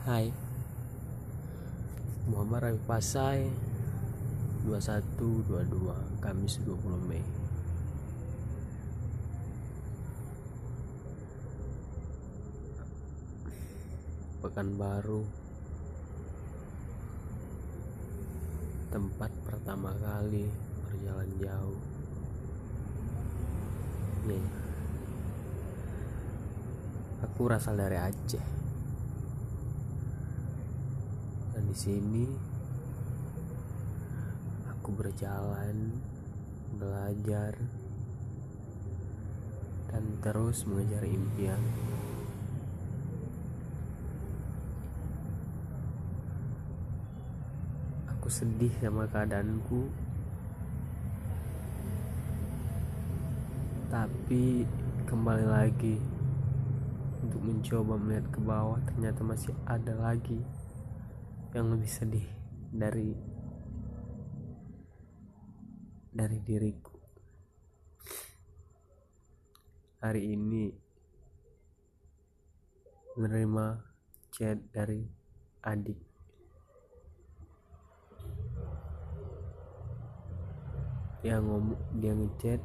Hai. Muhammad Rafi Pasai 2122 Kamis 20 Mei. Pekanbaru. Tempat pertama kali berjalan jauh. Nih. Aku berasal dari Aceh dan di sini. Aku berjalan belajar dan terus mengejar impian. Aku sedih sama keadaanku. Tapi kembali lagi untuk mencoba melihat ke bawah ternyata masih ada lagi yang lebih sedih dari dari diriku. Hari ini menerima chat dari adik. Dia ngomong dia ngechat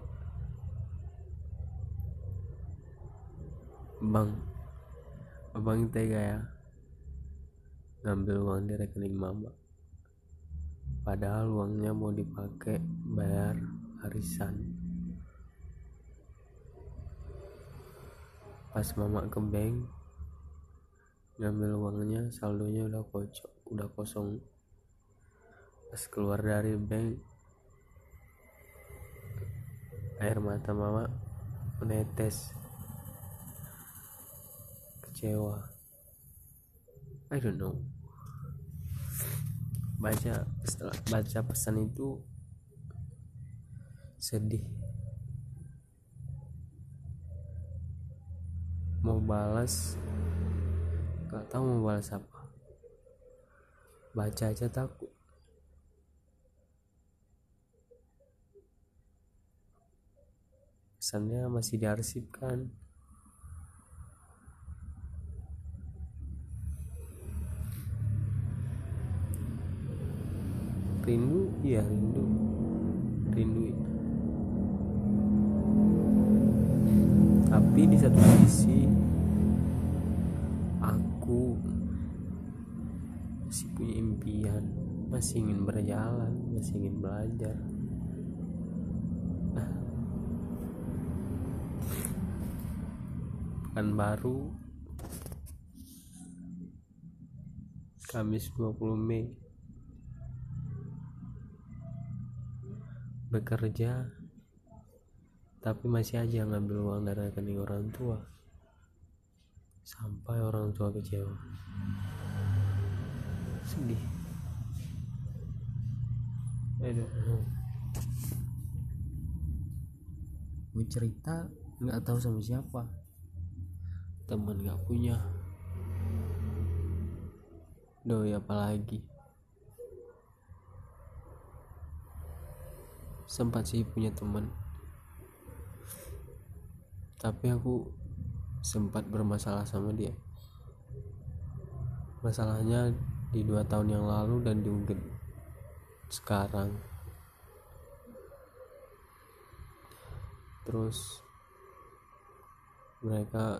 bang abang tega ya ngambil uang di rekening mama. Padahal uangnya mau dipakai bayar arisan. Pas mama ke bank ngambil uangnya saldonya udah kocok udah kosong. Pas keluar dari bank air mata mama menetes. Kecewa. I don't know baca setelah baca pesan itu sedih. Mau balas gak tahu mau balas apa. Baca aja takut. Pesannya masih diarsipkan rindu? Iya rindu. Rindu tapi di satu sisi aku masih punya impian masih ingin berjalan masih ingin belajar. Kan baru Kamis 20 Mei bekerja tapi masih aja ngambil uang dari rekening orang tua. Sampai orang tua kecewa. Sedih. Aduh. Mau cerita nggak tahu sama siapa. Teman nggak punya. Doi apalagi sempat sih punya teman. Tapi aku sempat bermasalah sama dia. Masalahnya di dua tahun yang lalu dan diungkit sekarang. Terus mereka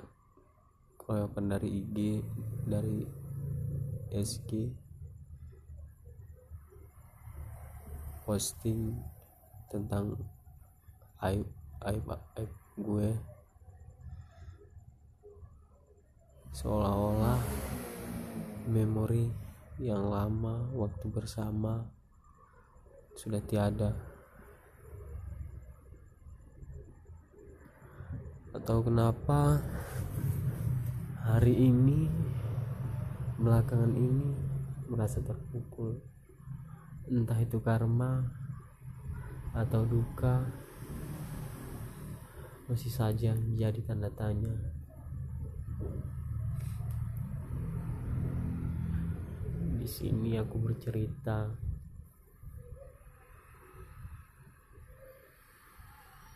keroyokan dari IG dari SG posting tentang aib aib aib gue. Seolah-olah memori yang lama waktu bersama sudah tiada. Atau kenapa hari ini belakangan ini merasa terpukul. Entah itu karma atau duka masih saja menjadi tanda tanya. Di sini aku bercerita.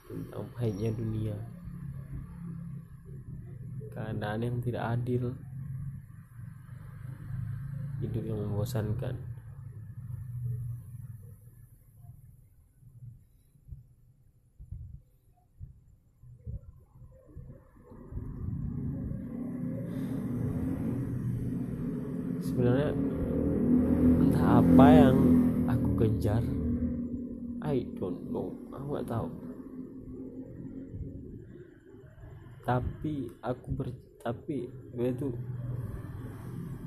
Tentang pahitnya dunia. Keadaan yang tidak adil. Hidup yang membosankan sebenarnya entah apa yang aku kejar? I don't know. Aku gak tahu. Tapi aku ber tapi gue tuh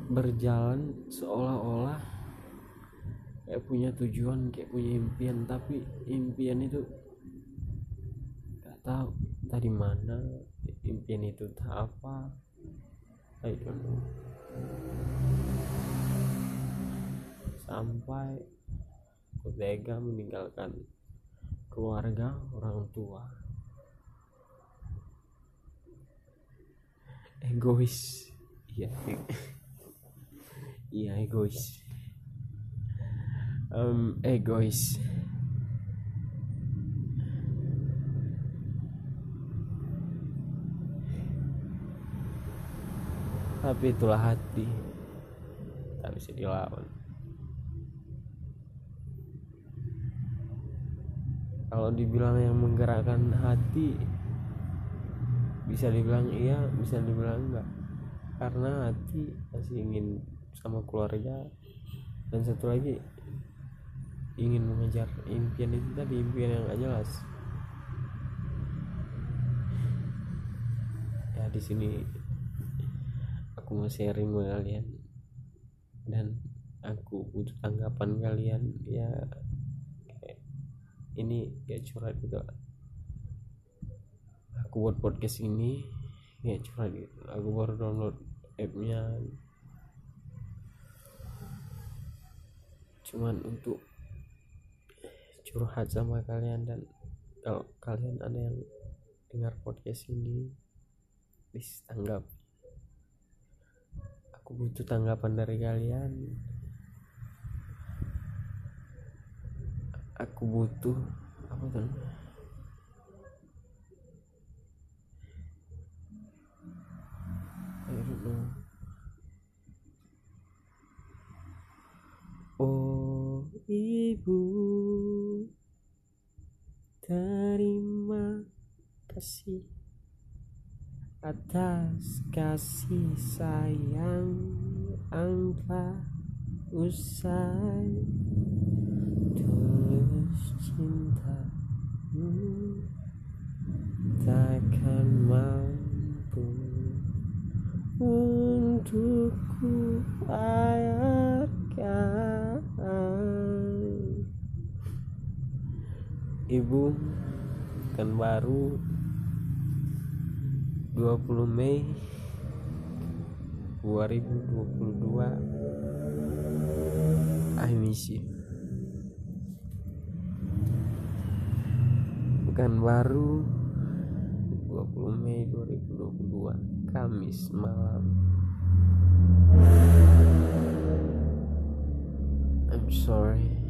berjalan seolah-olah kayak punya tujuan kayak punya impian. Tapi impian itu gak tahu dari mana impian itu apa. I don't know sampai tega meninggalkan keluarga orang tua. Egois. Iya. Iya egois. Um, egois. Tapi itulah hati. Tak bisa dilawan kalau dibilang yang menggerakkan hati bisa dibilang iya bisa dibilang enggak. Karena hati masih ingin sama keluarga. Dan satu lagi ingin mengejar impian itu tadi impian yang gak jelas. Ya di sini aku mau sharing sama kalian. Dan aku butuh tanggapan kalian ya ini kayak curhat gitu. Aku buat podcast ini kayak curhat gitu. Aku baru download appnya. Cuman untuk curhat sama kalian dan kalau kalian ada yang dengar podcast ini please tanggap. Aku butuh tanggapan dari kalian aku butuh apa tuh? I don't know oh ibu. Terima kasih atas kasih sayang yang telah usai Ibu kan baru 20 Mei 2022 I miss you Pekanbaru 20 Mei 2022 Kamis malam sorry